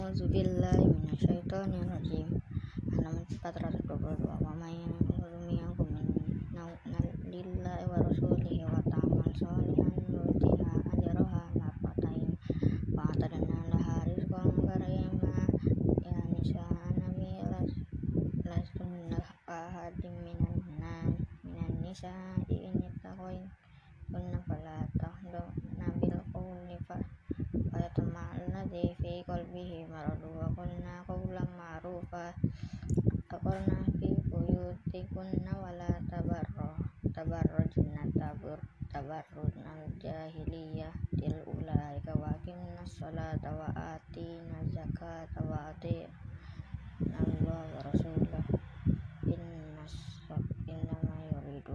A'udzu billahi minasyaitonir rajim. Halaman 422. Wa may minkum min lillahi wa rasulihi wa ta'mal sholihan nutiha ajraha marratain wa atadna laha rizqan karima ya nisa nabi lastunna ahadim minan nisa in yattaqin kunna fala tahduna bil qawli fa fayatma alladhi qalbihi maradu wa qulna qawlan ma'rufa aqarna fi buyutikunna wa la tabarra tabarrujna tabur tabarrujna jahiliyah. Til ulaika wa aqimna sholata wa atina zakata wa atina Allah wa rasulah inna innama yuridu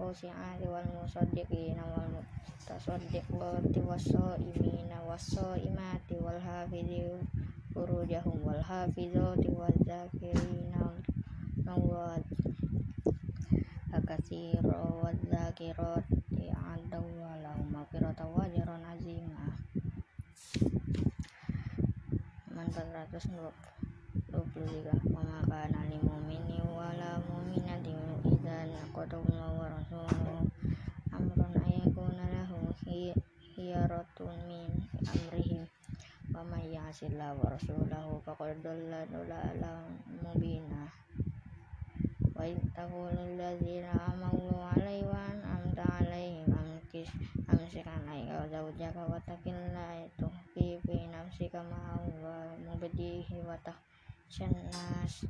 wal mu'minati wal musaddiqina wal mutasaddiqati was-shaimina was-shaimati wal hafidhi furujahum wal hafizati wal dzakirina Allah katsira wa dzakirati a'adallahu lahum maghfiratan wa ajran azima Man 423 Wa ma kana lil mu'mini wa la idza naqadallahu wa rasuluhu amran ayakuna lahum khiyaratun min amrihim wa may ya'sillaha wa rasulahu faqad dhalla dhalalan mubina wa taqulu alladzina amanu alaihi wa an'amta alaihim amkis amsik alaika zawjaka wa taqillaha tukhfi fi nafsika ma huwa mubdihi wa takhshan nas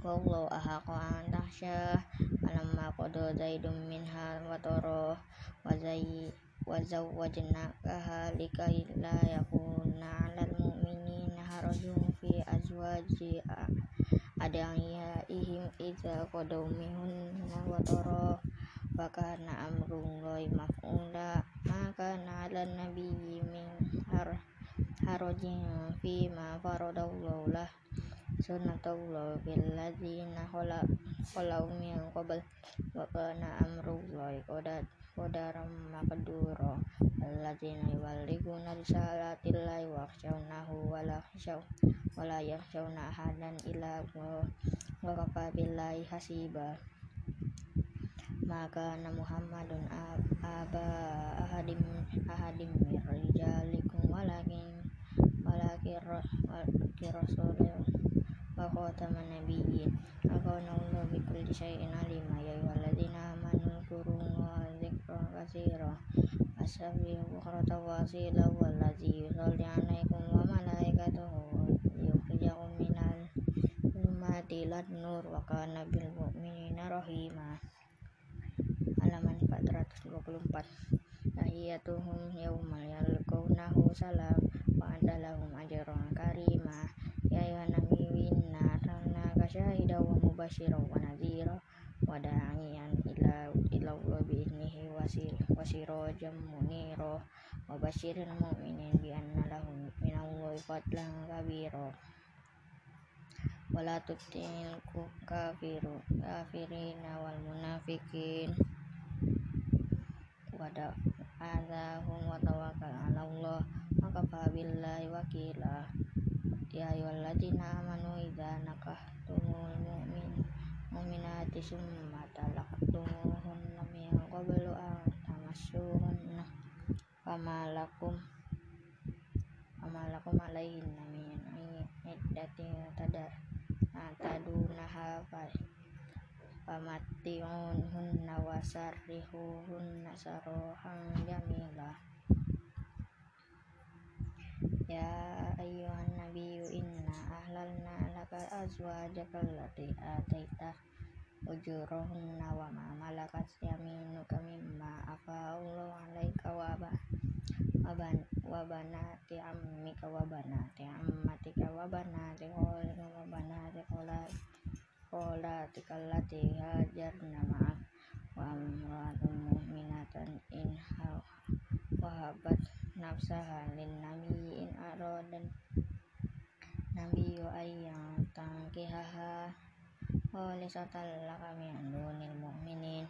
wallahu ahaqu an takhsha falamma qada zaidun minha wa tara wa zai wa zawwajnakaha likay la yakuna 'alal mu'minina harajun fi azwaji ihim idza qadaw minhunna wa tara wa kana amrullahi maf'ula ma kana 'alan nabiyyi min har harajin fi ma faradallahu lah sunnatullah fil ladzina khalau min qabl wa kana amrullahi qadar qadaram maqdura. Alladzina yuballighuna risalatillahi wa yakhshawnahu wa la yakhshaw wa la yakhshawna ahadan illa wa kafa billahi hasiba. Maka na Muhammadun aba ahadim ahadim min rijalikum walakin walakin rasulullah wa khataman nabiyyin. Akana Allah bi kulli syai'in alima. Ya ayyuhalladzina amanu zkurullaha dzikran katsira wasabbihu bukratan wa asila wallazi yusalli 'alaikum wa malaikatuhu liyukhrijakum minal zulumati ilan nur. Wa kana bil mu'minina rahima. Halaman 424 tahiyatuhum yaumal yalqawnahu salam. Wa adalahum ajran karima ya ayyuhan nabiyyu inna arsalnaka syahidan wa mubasyiran wa nadhira wa da'iyan ila ila Allah bi idnihi wa wa basyiril mu'minin bi anna lahum minallahi kabira wala tutil kafiru kafirina ya ayyuhalladzina amanu idza nakahtumul mu'min mu'minati summa talaqtumuhunna min qablu an tamassuhunna fama lakum fama lakum alaihinna min iddatin tada tadunaha fa famatti'unhunna wasarrihuhunna sarahan jamila ya ayyuhan nabiyyu inna ahlalna laka azwajaka allati ataita ujurahunna wa ma malakat yaminuka mimma afa'allahu 'alaika wa ba wa banati ammika wa banati ammatika banati kholikum wa banati kholatika allati hajarna ma'ak wa nafsaha lin nabi in aradan nabiyyu ayyang tangkihaha khalisatan laka min dunil mu'minin.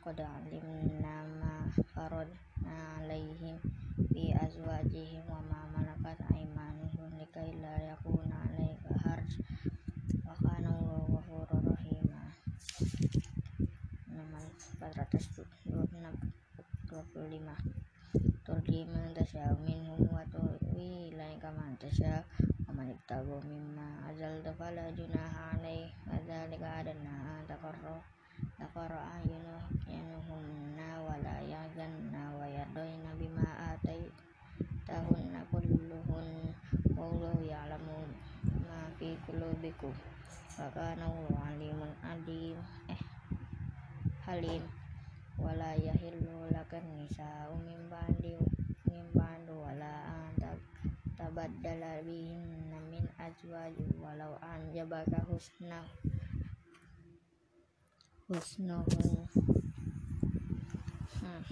Qad alimna ma faradna alaihim bi azwajihim wa ma malakat aymanuhum likai la yakuna alaika harj. Wa kana Allahu ghafurur nomor 425 turji man tasya minhum wa tuwi ilaika man tasya wa man ibtagu mimma azalta fala junaha alaih wa dzalika adana taqarra taqarra ayunuhumna wa la yahzanna wa yardoina bima ataitahunna kulluhun wallahu ya'lamu ma fi qulubikum wa kana Allahu alimun alim eh halim min ba'du wala an tabaddala bihinna min azwajin walau anjabaka husna husnuhun hmm.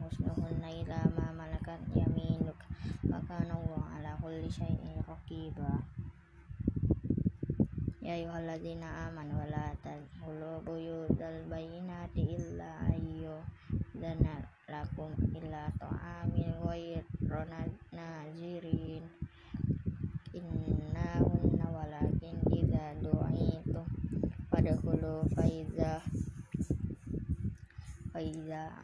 husnuhunna ila ma malakat yaminuk wa kana Allah ala kulli syai'in raqiba ya ayyuhalladzina amanu la tadkhulu buyutal bayyinati illa ayyu dana lakum illa ta'amil ghayrana nazirin. Innahunna walakin idza du'itu fadkhulu faiza faiza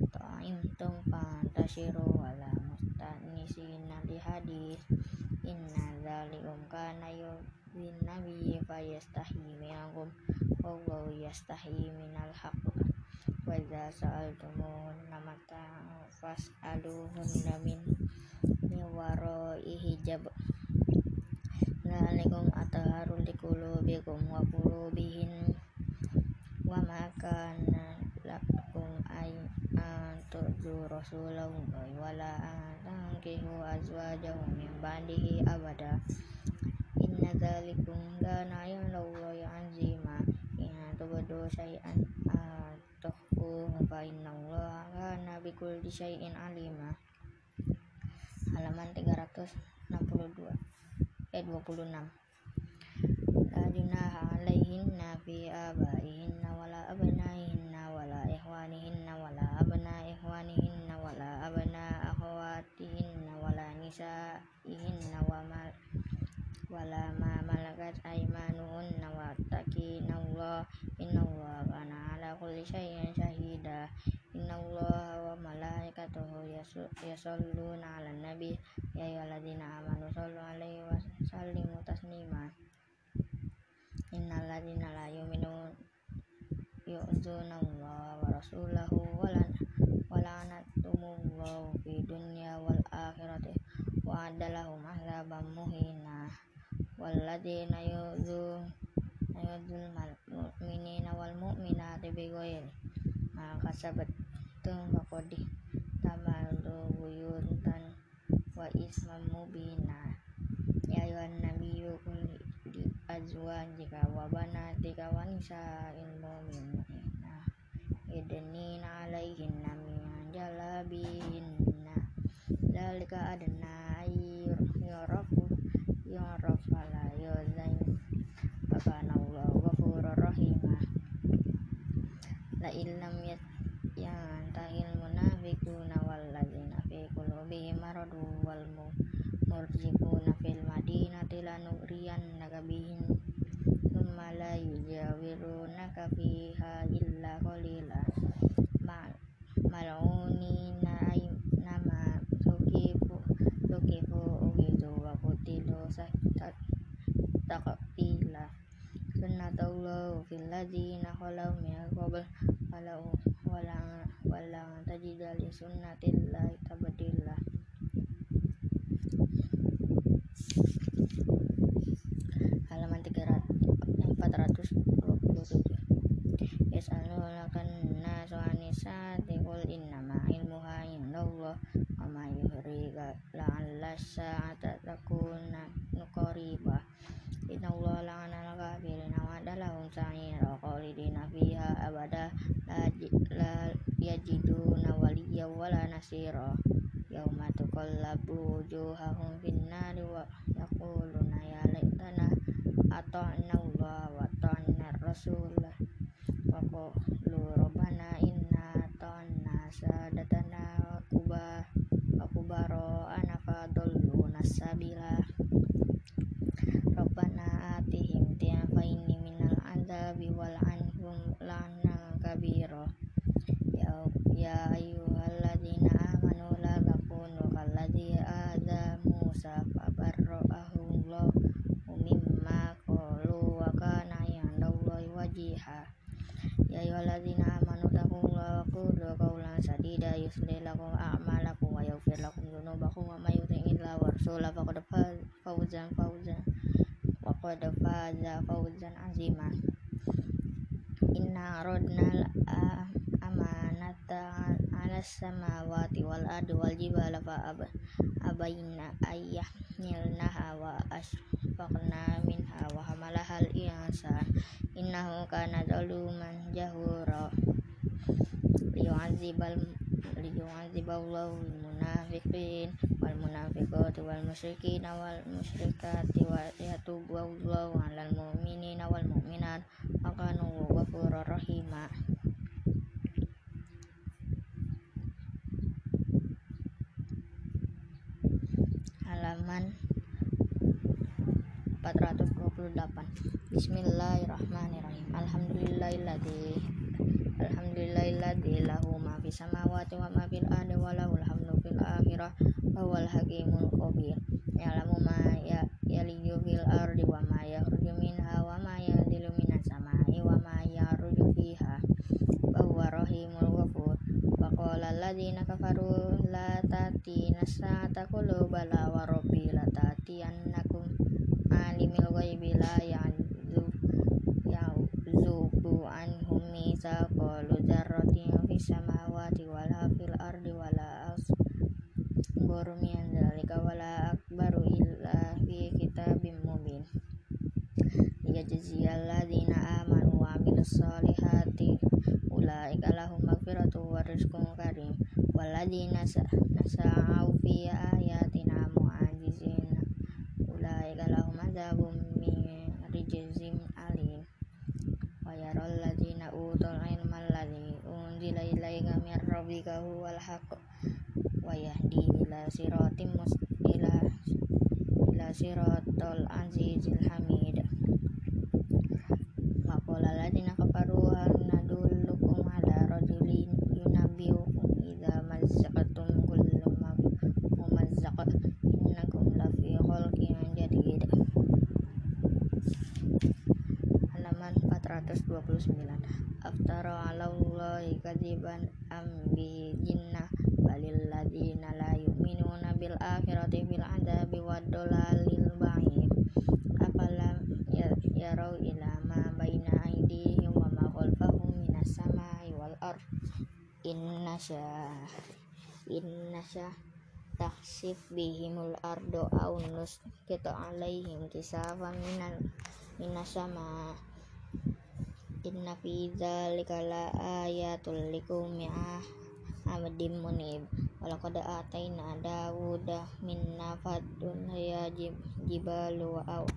ta'imtum fantashiru wala mustanisina li hadis inna dzalikum kana yudhin nabi fayastahi minkum. Wallahu yastahi minal haqq. Wa idza sa'altumuhunna mata'an fas'aluhunna min wara'i hijab. Zalikum ataharu likulubikum wa kulubihin wa ma kana lakum antudu rasulahu wa la tankihu azwajahu min ba'dihi abada inna dzalikum kana indallahi azima. In tubdu syai'an tukhfuhu fa innallaha kana bikulli syai'in alima. Halaman 362 eh 26 la junaha alaihinna fi abaihinna wala abnaihinna wala ikhwanihinna wala abna ikhwanihinna wala abna akhawatihinna wala nisaihinna wa mal wala ma malakat aymanuhunna wa taqinallah innallaha kana ala kulli syai'in syahida innallaha wa malaikatahu yashalluna 'alan nabi ya ayyuhalladzina amanu shallu 'alaihi wa sallimu taslima. Innalladzina la yu'minuna yu'zuna Allah wa rasulahu wa la'anatumullahu fi dunya wal akhirati wa adalahum azaban muhina walladzina yu'zuna yu'zul mu'minina wal mu'minati bighairi ma kasabatum faqad tamalu buyutan wa isman mubina ya ayuhan nabiyyu qul li azwajika wa banatika wa nisa'il mu'minina yudnina 'alaihinna min jalabihinna yuzain wa kana Allahu ghafurur rahima la illam yantahil munafiquna walladzina fi qulubihim maradun wal murjifuna fil madinati lanughriyannaka bihim thumma la yujawirunaka fiha illa qalila mal'unina في الذين خلوا من قبل ولو ولن تجد لسنة الله تبديلا halaman 427 yas'alunaka an-nasu 'anis-saati innama 'ilmuha 'indallah wa ma wala nasira yauma tuqallabu wujuhahum finnari wa yaquluna ya laitana ata'na Allah wa ata'na rasulah wa qulu rabbana inna ata'na sadatana wa kubah wa kubaro anaka dalluna sabila. Rabbana atihim tiafaini minal azabi wal anhum lana kabira ya ya ayyuhalladzina amanu la takunu kalladzi adza Musa fabarra'ahu Allah mimma qalu wa kana indallahi wajiha ya ayyuhalladzina amanu taqullaha wa qulu qawlan yuslih lakum a'malakum wa yaghfir lakum dzunubakum wa may yuti'illah wa rasulahu faqad fawzan fawzan wa qad faza fawzan azima inna aradna amanata ala samawati wal ardi wal jibala fa abayna ayyahmilnaha wa asfaqna minha wa liyu'adziballahu al munafiqin wal munafiqati wal musyrikina wal musyrikati wa yatubu Allahu 'alal mu'minina wal mu'minat wa kana ghafurur rahima. Halaman 428 Bismillahirrahmanirrahim. Alhamdulillahilladzi Alhamdulillahilladzi lahu ma fis samawati wa ma fil ardi wa lahul hamdu fil akhirah wa huwal hakimul khabir. Ya'lamu ma ya yaliju fil ardi wa ma yakhruju minha wa ma yanzilu minas samai wa ma yaruju fiha wa huwa rahimul ghafur wa qala alladzina kafaru la tatina sa'ata qulu bala wa rabbi la tatiyannakum alimil ghaibi la ya'zub ya'zubu anhum mitsaqalu dzarratin fis samawati wala fil ardi wala asbaru min dzalika wala akbaru illa fi kitabim mubin liyajziyal ladzina amanu wa amilus solihati ulaika lahum maghfiratu wa rizqun karim walladzina sa'au fi ayatina mu'ajizina ulaika lahum adzabun min rijzin alim wa yaral ladzina utul ilma alladzi unzila ilaika min rabbika huwal haqq wa yahdi ila siratim ila ila siratal azizil hamid wa qala ladzina kafaru hal nadullukum ala rajulin yunabbiukum idza mazzaqatum kullu mumazzaq innakum lafi khalqin jadid halaman 429 aftara ala allahi kadiban am bihi jinnah balil ladzina la yu'minuna bil akhirati fil adzabi wad dalalil ba'id afalam yarau ila ma baina aydihim wa ma khalfahum minas samai wal ard inna sya inna sya taksif bihimul ardo au nus kita alaihim kisafan minal minas sama inna fi dzalika la ayatul liqaumin amadim munib. Walaqad ataina dawuda minna fadun ya jibalu aw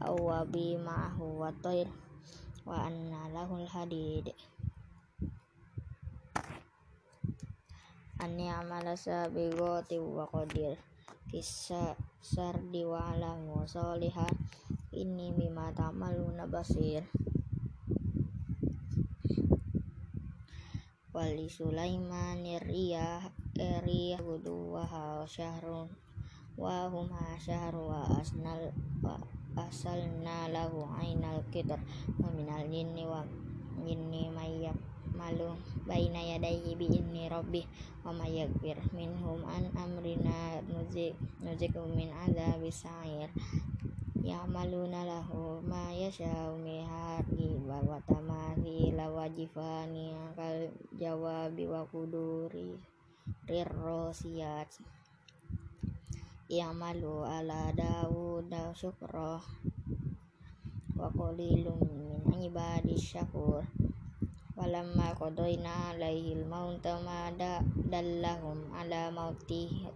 awabi ma'ahu wa tayr wa anna lahul hadid. An ya'mala sabiqati wa qadir. Kisah sardi wa alamu solihah ini bima ta'maluna basir wali Sulaiman riyah riyah guduwaha syahrun wa huma wa asnal wa asalna lahu ainal kitar wa minal jinni wa jinni mayyak malu baina yadayhi bi inni rabbih wa may minhum an amrina nuzik nuzikum min adzabi sa'ir ya'maluna lahu ma yasha'u min hargi wa tamathila wa jifani kal jawabi wa kuduri rirrosiyat i'malu ala Dawud syukra wa qalilum min ibadi syakur. Walamma qadayna alaihi al-mauta ma dallahum ala mautih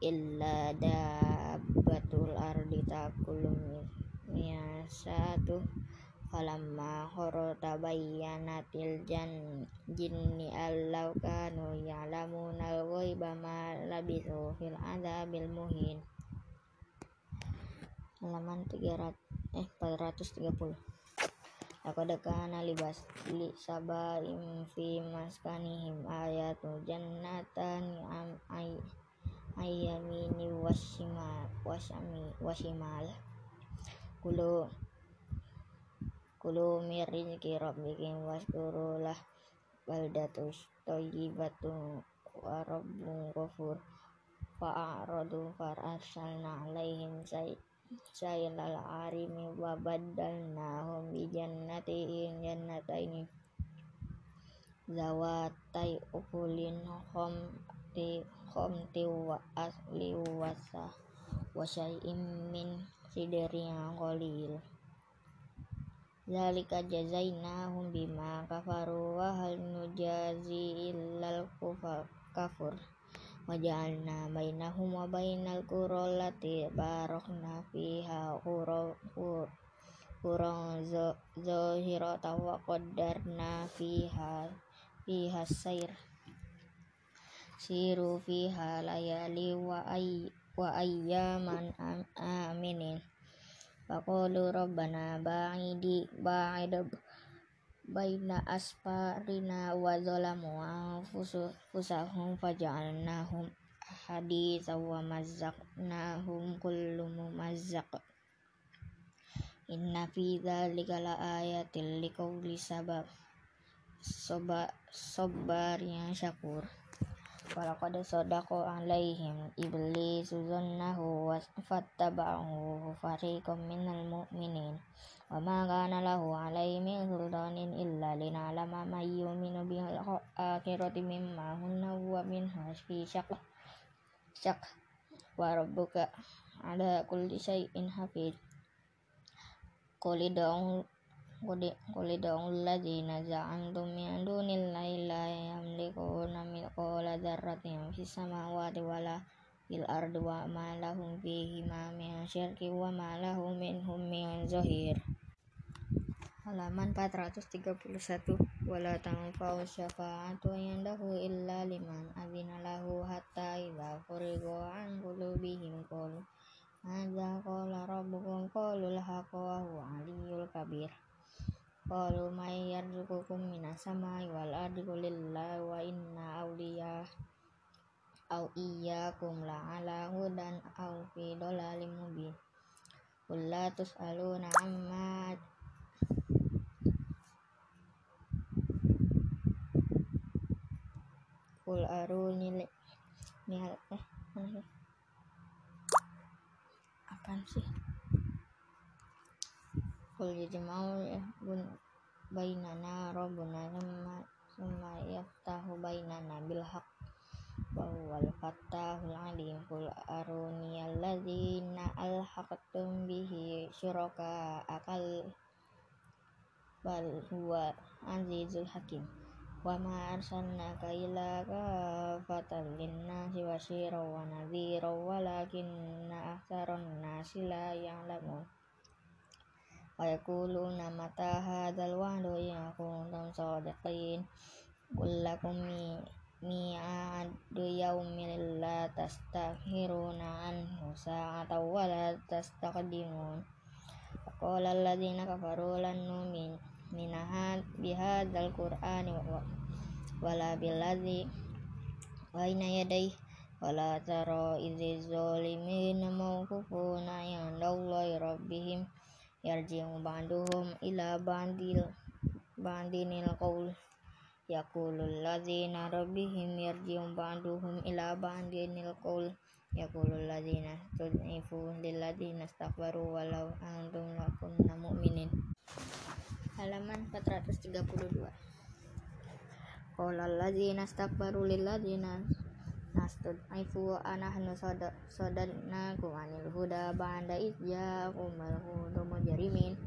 illa dabbatul ardi takulu miyasatu falamma khara tabayyanatil jan jinni allau kanu ya'lamuna al-ghaiba ma labithu fil adzabil muhin. Halaman 300 eh 430 Laqad kana libas li sabaim fi maskanihim ayatu jannatan am ay ayyamini washimal washami washimal kulu Kulu min rizki rabbikum washkuru lah. Baldatus thayyibatu wa rabbun ghafur fa'aradu fararsalna alaihim sayyidal arimi wa baddalnahum bi jannatin jannataini. Zawatai ukulin khomti khomti wa asli wasa wa syai'im min sidrin qalil. Zalika jazainahum bima kafaru wa hal nujazi illal kafur. Wa ja'alna bainahum wa bainal qura allati barakna fiha qura qura zahirata wa qaddarna fiha fiha sayr siru fiha layali wa ay wa ayyaman aminin. Faqalu rabbana ba'idi ba'id baina asfarina wa zalamu anfusahum faja'alnahum haditha wa mazzaqnahum kullu mumazzaq. Inna fi dzalika la ayatil liqauli sabab sobar yang syakur Walaqad sadaqa alaihim iblis zannahu fattaba'uhu fariqam minal mu'minin wa ma kana lahu alaihi min sultanin illa lina'lama man yu'minu bil akhirati mimma hunna wa minha fi syaq syaq wa rabbuka ala kulli syai'in hafiz qul qul ud'u alladzina za'amtum min dunillahi la yamlikuna mithqala dzarratin fis samawati wala fil ardi wa ma lahum ma min syirki wa ma lahu minhum min zahir. Halaman 431 wala tanfa'u syafa'atu indahu illa liman adzina lahu hatta idza furiga an qulubihim qalu madza qala rabbukum? Qalu al-haqqa wa huwa aliyyul kabir Qalu may yarzuqukum minas samai wal ardi qulillah wa inna awliya aw iyyakum la ala hudan aw fi dhalalim mubin. Qul la tus'aluna amma Qul aruni nihal eh apaan sih Kul ya. Bun bainana rabbuna summa summa yaftahu bainana bil haqq wa huwal fattahul alim. Kul aruni alladzina alhaqtum bihi syuraka akal. Bal huwa azizul hakim. Wa ma arsalnaka illa kafatan linnasi basyira wa nadhira walakinna aktsaran nasi la ya'lamun mata hadzal wa'du in kuntum shadiqin qul lakum mi'adu yaumin la tastakhiruna anhu sa'atan wa la tastaqdimun qala alladziina kafaru lan nu'min min bihadzal qur'ani wala billadzi baina yadayhi wala tara idzi zalimina mawqufuna 'inda Allahi rabbihim yarji'u ba'duhum ila ba'dil ba'dinil qaul yaqulul ladzina rabbihim yarji'u ba'duhum ila ba'dinil qaul yaqulul ladzina tud'ifu lil ladzina istakbaru walau antum lakunna mu'minin. Halaman 432 Qala alladzina istakbaru lil ladzina istud'ifu anahnu sadadnakum anil huda ba'da idh ja'akumul huda mujrimin.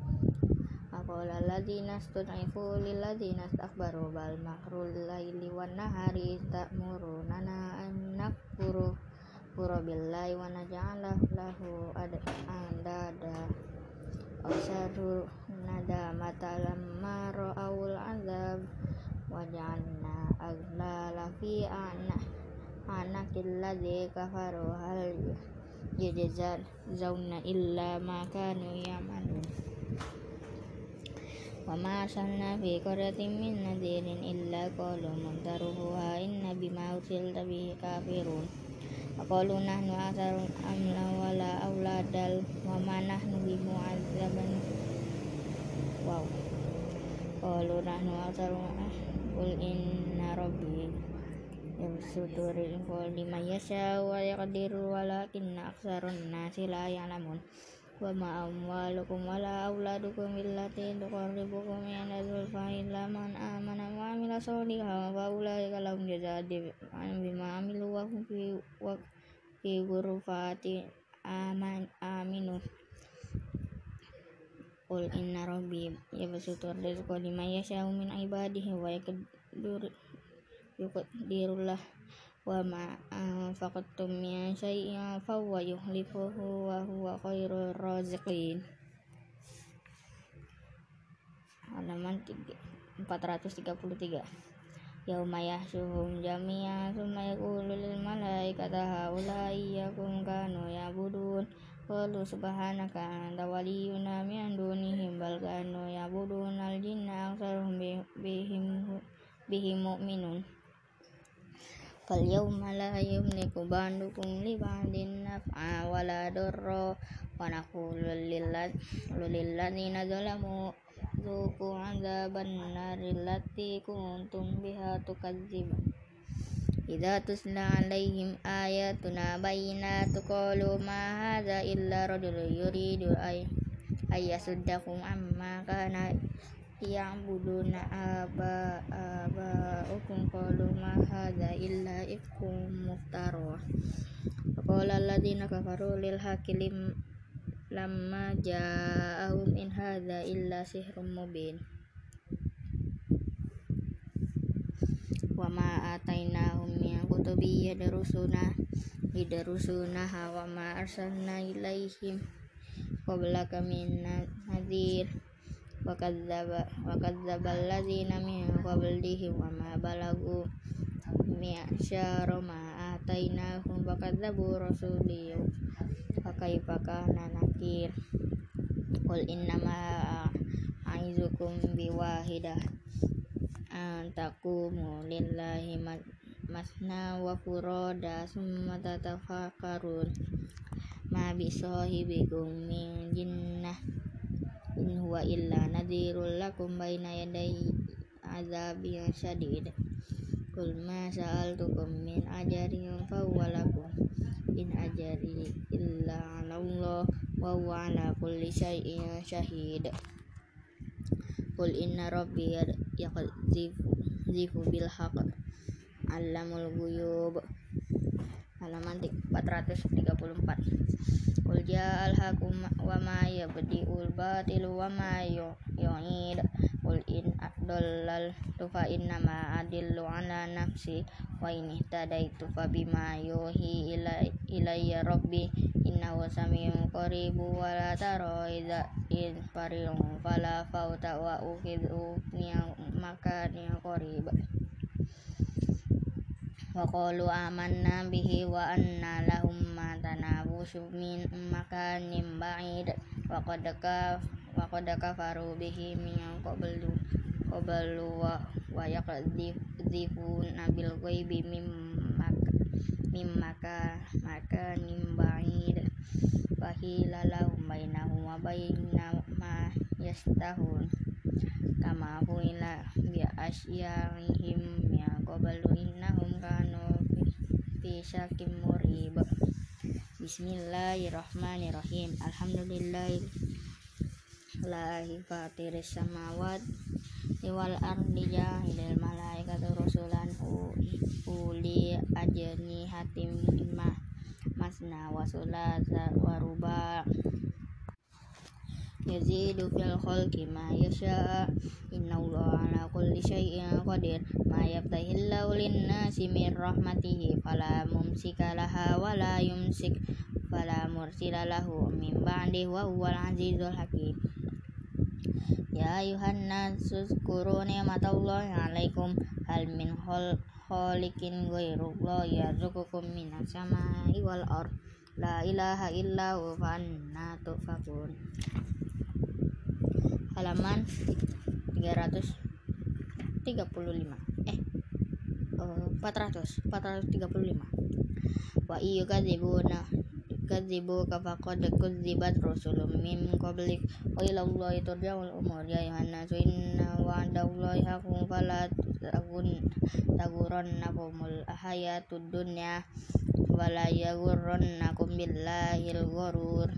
Faqala alladzina istud'ifu lil ladzina istakbaru bal makrul laili wan nahari ta'muruna an nakfuru kufura billahi wa naj'ala lahu andada. Awsadu nadamata lamma ra'awul azab waj'alna aghlala fi anak anakil ladzi kafaru hal yajzal zauna illa ma kanu ya'malun wa ma arsalna fi qaryatin min nadirin illa qalu muntaruha inna bima ursilta bihi kafirun Qalu nahnu asarun amla wala auladal wa ma nahnu bimu'adzaban Wow Qalu nahnu asarun Qul inna rabbi Yabsutu rizqa liman yasha wa yaqdiru walakinna aksarun nasi la ya'lamun. Wa ma amwalukum wala auladukum billati tuqarribukum ila zulfa illa man amana wa amila sholihan wa ulaika lahum jazaa'u bima amilu wa hum fi wa fi ghurfati aman aminu. Qul ibadihi wa ma anfaqtum min syai'in fa huwa yukhlifuhu wa huwa khairur raziqin halaman 433 Yauma yahsyuhum jami'an summa yaqulu lil malaikati haula'i iyyakum kanu ya'budun. Qalu subhanaka anta waliyuna min dunihim bal kanu ya'budun al jinna aktsaruhum bihim bihim mu'minun فاليوم لا يملك بعضكم لبعض نفعا ولا ضرا ونقول للذين ظلموا ذوقوا عذاب النار التي كنتم بها تكذبون. إذا تسلى عليهم آياتنا بينات قالوا ما هذا إلا رجل يريد أن يصدكم عما كان ya'buduna aba aba'ukum qalu ma hadza illa ifkum muftara qala alladziina kafaru lil haqqi lim lamma ja'ahum in hadza illa sihrun mubin. Wa ma atainahum min kutubi yadrusuna yadrusuna wa ma arsalna ilaihim qablaka min nadhir wa kadzdzaba wa kadzdzaba alladzina min qablihim wa ma balagu mi'syara ma atainahum wa kadzdzabu rasuli fa kaifa kana nakir qul innama a'izukum biwahidah an taqumu lillahi masna wa furada summa tatafakkarun ma bisahibikum min jinnah in huwa illa nadhirul lakum baina yaday azabin syadid Kul ma sa'altukum min ajarin lakum. In ajari illa 'ala Allah wa huwa 'ala kulli syai'in syahid Qul inna rabbi yaqdzifu bil haqq. 'allamul ghuyub halaman 434 Qul ja'al hakum wa ma yabdi'ul batil wa ma yu'id. Qul in adallal fa inna ma adillu ala nafsi wa in ihtadaitu fa bima yuhi ilayya rabbi. Innahu samiun qaribu wa la tara idza in fari'un fala fauta wa ukhidhu makani qarib wa qalu amanna bihi wa anna lahum ma tanabusu min makanin ba'id. Wa qad wa qad kafaru bihi min qablu qablu wa wa yaqdzifuna bil ghaibi mim mim maka makanin ba'id. Wa hila lahum bainahum wa baina ma yastahun. Kama huila bi asyarihim qablu innahum kanu fi syakim murib Bismillahirrahmanirrahim. Alhamdulillahi lahi fatiris samawat wal ardi jahilil malaikatu rusulan uli ajni hatim ma masna wa sulasa wa ruba yazidu fil khalqi ma yasha. Inna allaha ala kulli syai'in qadir. Ma yaftahillahu lin nasi min rahmatihi fala mumsika laha wa la yumsik. Fala mursila lahu min ba'di wa huwal azizul hakim. Ya ayuhan nasu zkuru ni'matallahi alaikum. Hal min khol kholikin ghairullah yarzuqukum minas sama'i wal ard. La ilaha illa hu fa anna tufakun halaman 335 eh 400 435 wa iya kadzibuna kadzibu kafaqad kudzibat rasulun min qablik. Wa ila Allahi turja'ul umur. Ya ayuhan nasu inna wa'dallahi haqqun fala tagun tagurannakumul hayatud dunya wala yaghurrannakum billahil ghurur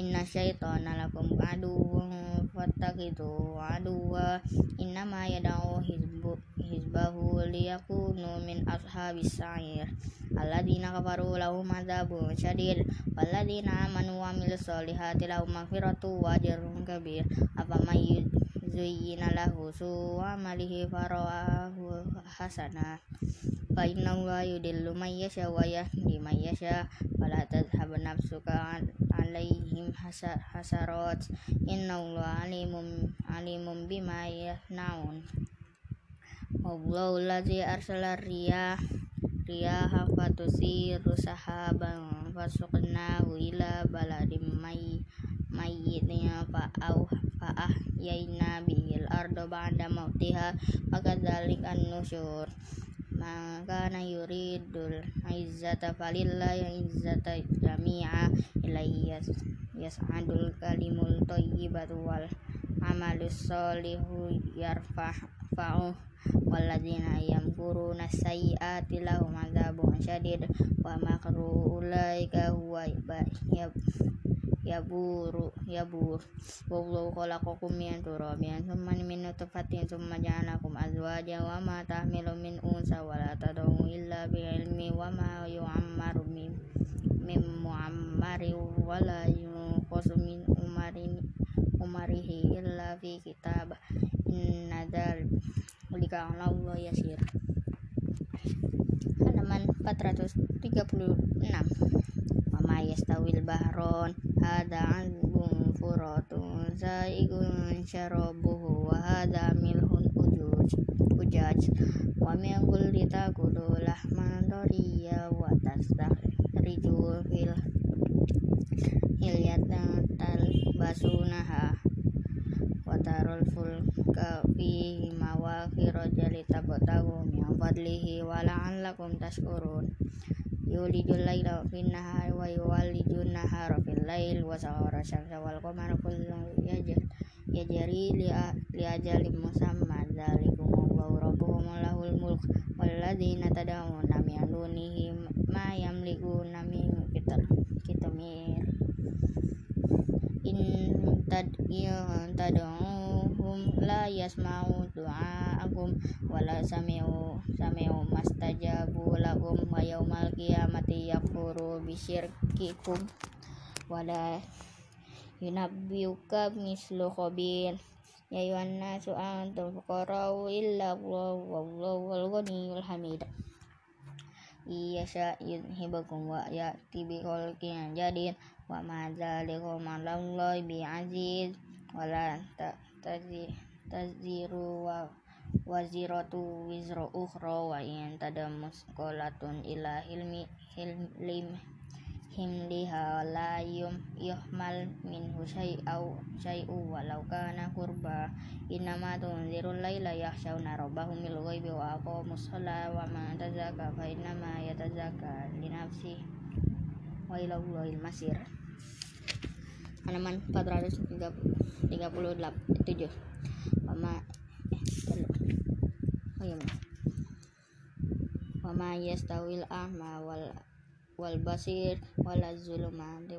inna syaitana lakum aduwwun fattakhidhu aduwwa innama yad'u hizbu hizbahu liyakunu min ashabis sa'ir alladzina kafaru lahum adzabun syadid. Walladzina amanu wa amilus solihati lahum maghfiratu wa ajrun kabir. Apa may zuyyina lahu su'a malihi farahu hasana. Fa inna wa yudillu may yasha wa yahdi may yasha. Fala tadhhab nafsuka alaihim hasarat. Inna Allah alimun alimun bima yasnaun Wallahu allazi arsala riyah riyaha fatusiru sahaban fasuqnahu ila baladim may mayyitnya fa'au fa'ahyaina bihil ardo ba'da mautiha fakadzalik an-nusyur. Maka na yuridul izzata falillahi izzata jami'a ilaihi yas, yas'adul kalimul thayyibatu wal amalus solihu yarfa'u walladzina yamkuruna sayyiati lahum adzabun syadid wa makru ulaika huwa yaburu yabur. Wallahu khalaqakum min turabin thumma min nutfatin thumma ja'alakum azwajan wa ma tahmilu min unsa wa la tad'u illa bi ilmi wa ma yu'ammaru min min mu'ammari wa la yunqasu min umarin umarihi illa fi kitab dzalika 'ala Allah yasir halaman 436 wa ma yastawil bahron. Hada azbun furatun zaigun syarabuhu. Wa hada milhun ujuj ujaj. Wa min kulli lahman dariya wa tastakhriju fil hilyatan talbasunaha wa tarul fulka fihi mawakhira jalitabotahu min fadlihi wa la'allakum tashkurun yulijul laila fin nahari wa yuwalijun nahara fil lail wa sahara syamsa wal qamara kullun yajri li, li ajalin musamma dzalikum wallahu rabbukum lahul mulk walladzina tad'una min dunihi ma yamlikuna min kitamir in tad tad'uhum la yasma'u du'aakum wa la sami'u sami'u mastajabu lakum wa yaumal qiyamati yakfuru bisyirkikum. Wa la yunabbiuka mislu khabir ya ayuhan nasu antum fuqara'u illa Allah wallahu al-ghaniyyul hamid. Iya yudhibakum wa ya'ti bi khalqin jadid wa ma dzalikum 'ala Allah bi aziz. Wa la taziru wa waziratu wizra ukhra wa in tadamus qolatun ila hilmi hilm himliha la yuhmal minhu syai'au syai'u walau kana kurba innama tunzirul laila yakhshawna rabbahum bil ghaibi wa aqamus sholata wa man tazakka fa innama yatazakka li nafsi wa ila Allahil masir halaman 438 7 Wama Wama yastawil ahma wal wal basir wala zulumati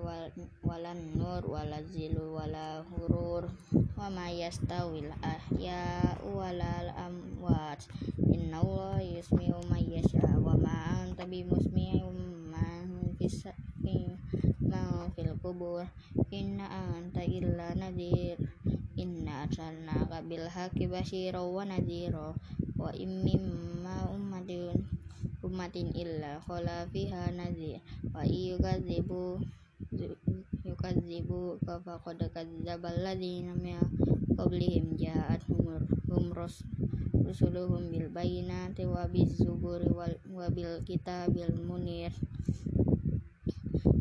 wala nur wala zilu wala hurur wa ma yastawil ahya wala amwat inna Allah yusmi'u man yasha wa ma anta bi musmi'u man fis man fil kubur inna anta illa nadir inna arsalnaka ummatin illa khala fiha nadhir wa yukadzibu yukadzibu ka faqad kadzdzaba alladziina min qablihim. Ja'atuhum hum rusuluhum bil bayyinati wa biz zuburi wal wa bil kitabil munir.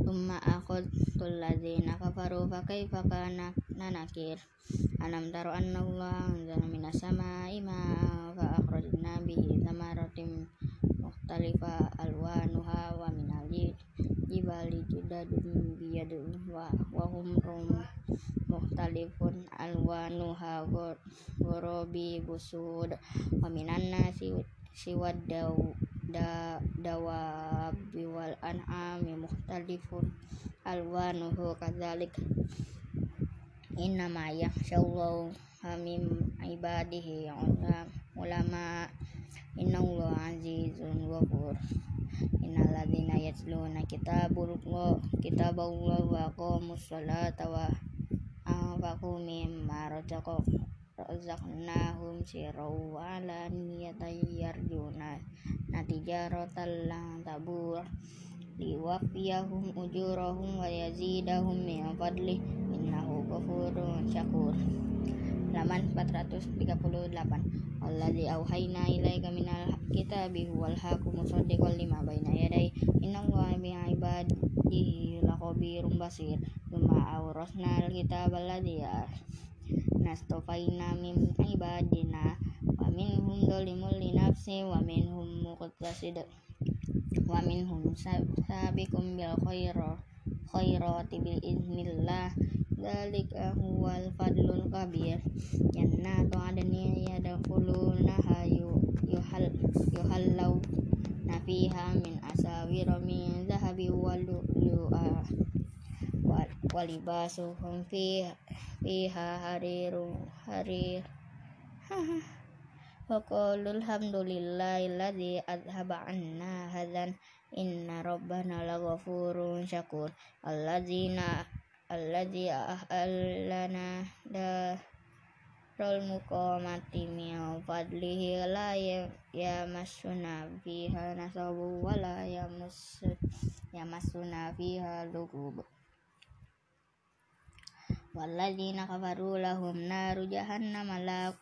Tumma akhadtul ladzina kafaru fa kaifa kana nakir Alam taro anna Allah anzala minas sama'i ma'a fa akhrajna bihi thamaratin mukhtalifa alwanuha wa minal jibali judadun biyadun wa wa humrum mukhtalifun alwanuha ghorobi busud wa minan nasi siwad daw da dawabi wal an'ami mukhtalifun alwanuhu innallaha azizun ghafur innal ladzina yatluna kitabullah kitaballah wa aqamus salata wa anfaqu mimma razaqnahum sirran wa alaniyatan yarjuna natijaratan lan tabur. Liwafiyahum ujurahum wa yazidahum min fadlih innahu ghafurun syakur halaman 438 Alladzi auhayna ilaika minal kitabi huwal haqqu musaddiqan lima baina yadayhi innallaha bi ibadihi lakhabirum basir. Tsumma awrasna al-kitaba alladzi nastofaina min ibadina wa minhum dzalimun li nafsi wa minhum muqtasid wa minhum sabiqum bil khairat khairati bi idznillah dzalika huwal fadlul kabir. Jannatu adnin yadkhulunaha yuhal yuhallau nafiha min asawira min zahabi wal lu'a walibasuhum fiha fiha hariru harir. Wa qalu alhamdulillahi adhaba anna hadan. Inna rabbana laghafurun syakur. Alladzina alladzi ahlana darul muqamati min fadlihi la yamassuna fiha nasabu wa la yamassuna fiha lugub walladzina kafaru lahum naru jahannama la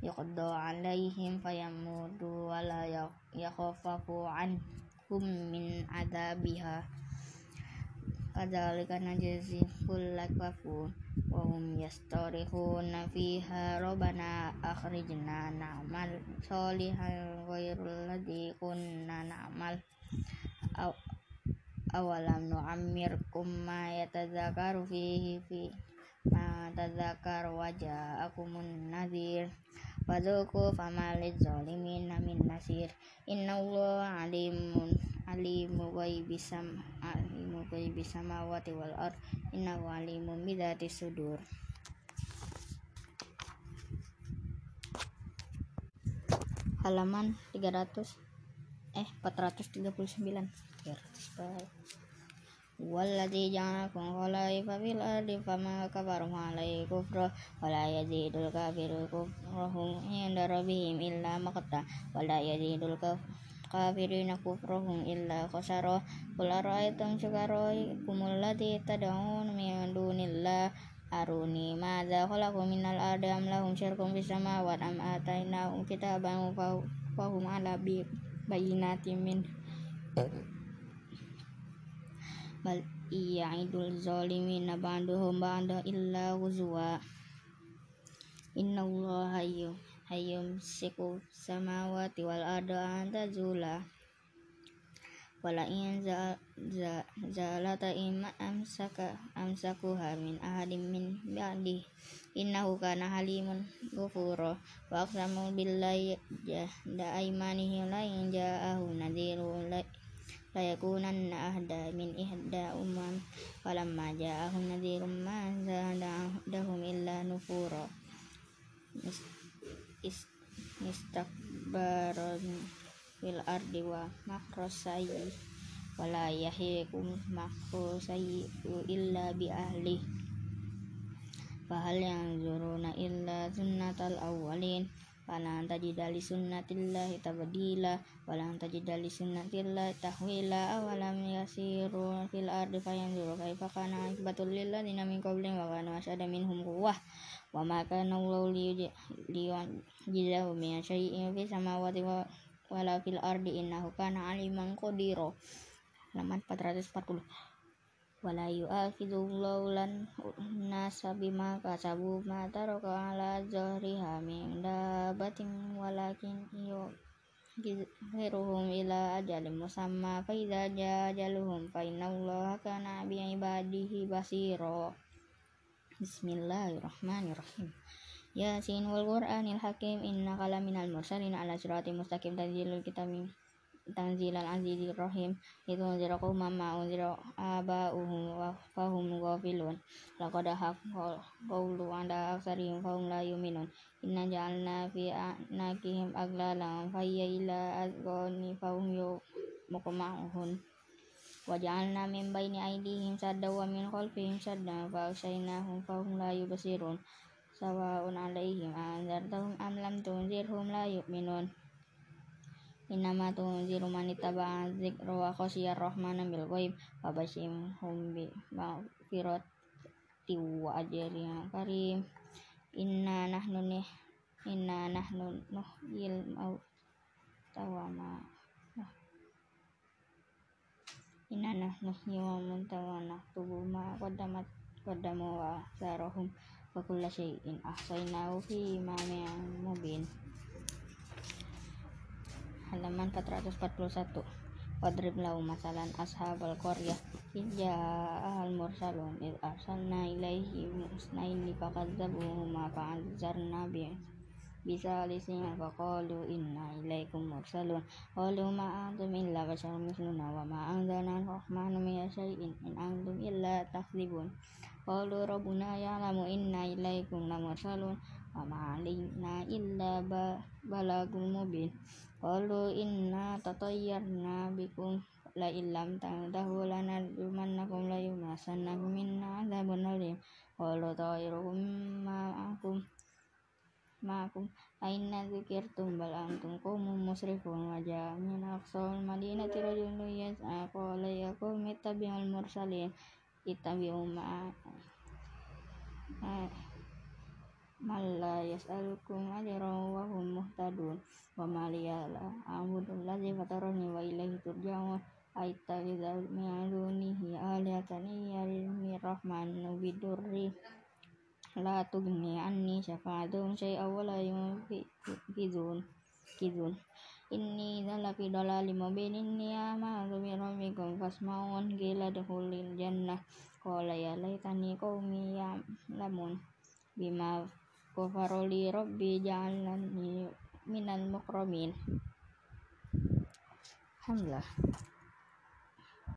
yuqda alaihim fayamutu wa la yakhafafu anhum min adabiha kadzalika najzi kulla kafur wa hum yastarihuna fiha rabbana akhrijna na'mal sholihan ghairul ladzi kunna na'mal. Awalam nu'ammirkum ma yatadzakaru fihi fi ma tadzakar wa ja'akumun nadhir Fadhuku famaliz zalimin min nasir. Innallaha alimun alimu ghaibi sam alimu ghaibi samawati wal ard. Innahu alimun bidzati sudur. Halaman 300 eh 439 Walladzi ja'alakum khalaifa fil ardi fama kafarum alaihi kufra wa la yazidul kafiru kufrahum inda rabbihim illa maqta wa la yazidul kafirina kufrahum illa khasara qul ara'aytum syukaraikum allati tad'un min dunillah aruni madza khalaqu minal ardi am lahum syirkun fis samawati am atainahum kitaban fahum ala bayyinatin min bal idul zalimin ba'duhum ba'da illa huzwa innallaha hayyum hayyum siku samawati wal arda an tazula wala in za, za, zalata imma amsaka amsakuha min ahadim min ba'di. Innahu kana halimun ghafura. Wa aqsamu billahi da aymanihi la in ja'ahu nadhiru ليكونن أهدى من إحدى أمم فلما جاءهم نذير ما زادهم إلا نفورا استكبارا في الأرض ومكر السيء ولا يحيق مكر السيء إلا بأهله فهل ينظرون إلا سنة الأولين falan tajida li sunnatillahi tabdila walan tajida li sunnatillahi tahwila awalam yasiru fil ardi fayanzuru kaifa kana akibatul lilladzina min qablihim wa kana asyada minhum quwwah wa ma kana Allahu liyujizahu min syai'in fis samawati wa wala fil ardi innahu kana aliman qadira. Halaman 440 wala yu'akhidullahu lan nasa bima kasabu ma taraka ala zahriha min dabatin walakin yuhiruhum ila ajalin musamma. Fa idza jaa ajaluhum fa innallaha kana bi ibadihi basira. Bismillahirrahmanirrahim. Yasin wal Qur'anil Hakim innaka laminal mursalin ala siratim mustaqim. Tanzilul kitabim tanzilal azizir rahim itu unzira qawman ma unzira aba'uhum wa fahum ghafilun laqad haqqal qawlu ala aksarihim fahum la yu'minun inna ja'alna fi anakihim aglalan fayya ila azqani fahum yuqma'uhun wa ja'alna min baini aydihim sadda wa min khalfihim sadda fa aghshaynahum fahum la yubsirun sawa'un alaihim anzartahum am lam tunzirhum la yu'minun Innama tunziru man ittaba'a dzikra wa khasyiya rahmana bil ghaib wa basyirhum bi maghfirati wa ajrin karim. Inna nahnu nih inna nahnu nuhyil mauta wa ma Inna nahnu nuhyil mauta wa naktubu ma qaddamat qaddamu wa sarahum wa kulla syai'in ahsaynahu fi imamin mubin halaman 441 Wadrib lau masalan ashabal qaryah. Ija ahal mursalun Id arsalna ilaihi musnaini fakadzabuhuma fa'azzarna bi bisa lisnya faqalu inna ilaikum mursalun. Qalu ma antum illa basharun misluna wa ma anzalna rahmanu min syai'in in antum illa takdzibun qalu rabbuna ya'lamu inna ilaikum lamursalun wa ma alaina illa balagul mubin. Qalu inna tatayyarna bikum la illam tantahu lanarjumannakum la yumasannakum minna adzabun ma'akum. Ma'akum aina dzikirtum bal antum qaumun musrifun wa ja'a min aqsal madinati rajulun yas'a qala ya qaumi ittabi'ul mursalin. Ittabi'u ma malla yas'alukum ajran wa hum muhtadun. Wa ma liya la a'budu allazi fatarani wa ilaihi turja'un. Aittakhidha la tughni anni syafa'atuhum syai'an wa la yunqidhun kidun. Inni dzalla fi dalalin mubin inni amanu bi rabbikum fasma'un qila dukhulil jannah. Qala ya laitani qaumi ya'lamun bima